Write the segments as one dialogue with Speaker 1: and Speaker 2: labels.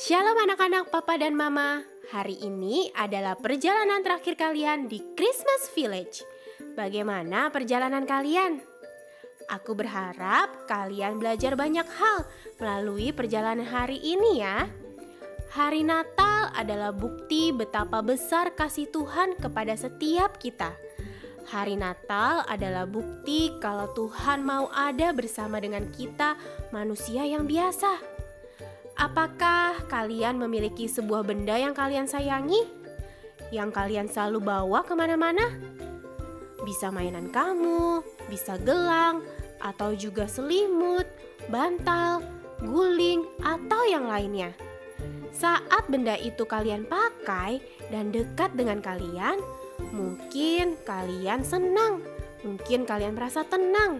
Speaker 1: Shalom anak-anak papa dan mama Hari ini adalah perjalanan terakhir kalian di Christmas Village Bagaimana perjalanan kalian? Aku berharap kalian belajar banyak hal melalui perjalanan hari ini ya Hari Natal adalah bukti betapa besar kasih Tuhan kepada setiap kita Hari Natal adalah bukti kalau Tuhan mau ada bersama dengan kita, manusia yang biasa. Apakah kalian memiliki sebuah benda yang kalian sayangi? Yang kalian selalu bawa ke mana-mana? Bisa mainan kamu, bisa gelang, atau juga selimut, bantal, guling, atau yang lainnya. Saat benda itu kalian pakai dan dekat dengan kalian, Mungkin kalian senang, mungkin kalian merasa tenang.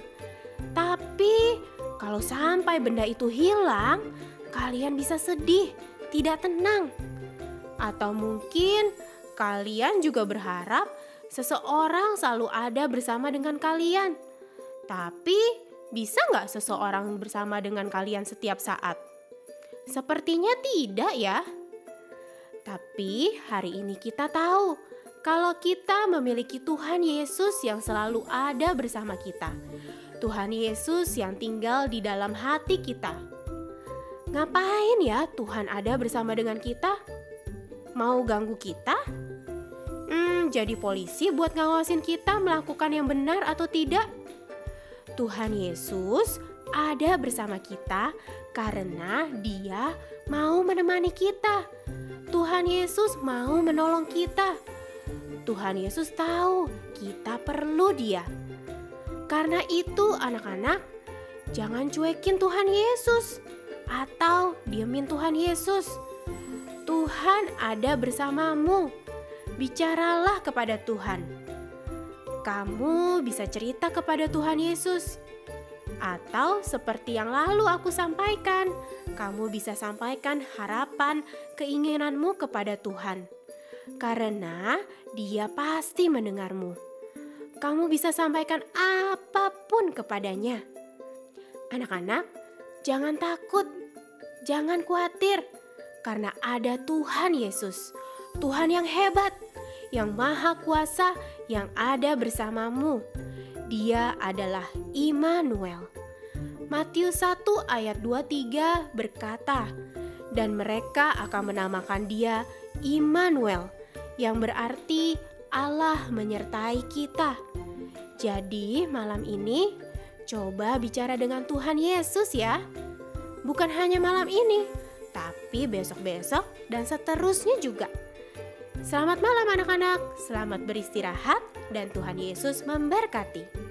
Speaker 1: Tapi kalau sampai benda itu hilang, kalian bisa sedih, tidak tenang. Atau mungkin kalian juga berharap seseorang selalu ada bersama dengan kalian. Tapi bisa nggak seseorang bersama dengan kalian setiap saat? Sepertinya tidak ya. Tapi hari ini kita tahu kalau kita memiliki Tuhan Yesus yang selalu ada bersama kita. Tuhan Yesus yang tinggal di dalam hati kita. Ngapain ya Tuhan ada bersama dengan kita? Mau ganggu kita? Hmm, jadi polisi buat ngawasin kita melakukan yang benar atau tidak? Tuhan Yesus ada bersama kita karena Dia mau menemani kita. Tuhan Yesus mau menolong kita. Tuhan Yesus tahu kita perlu Dia. Karena itu, anak-anak, jangan cuekin Tuhan Yesus atau diemin Tuhan Yesus. Tuhan ada bersamamu. Bicaralah kepada Tuhan. Kamu bisa cerita kepada Tuhan Yesus, atau seperti yang lalu aku sampaikan, kamu bisa sampaikan harapan, keinginanmu kepada Tuhan karena Dia pasti mendengarmu. Kamu bisa sampaikan apa pun kepadanya. Anak-anak, jangan takut, jangan khawatir, karena ada Tuhan Yesus, Tuhan yang hebat, yang Maha Kuasa, yang ada bersamamu. Dia adalah Immanuel. Matius 1 ayat 23 berkata, dan mereka akan menamakan dia Immanuel, yang berarti Allah menyertai kita. Jadi, malam ini coba bicara dengan Tuhan Yesus ya. Bukan hanya malam ini, tapi besok-besok dan seterusnya juga. Selamat malam anak-anak, selamat beristirahat dan Tuhan Yesus memberkati.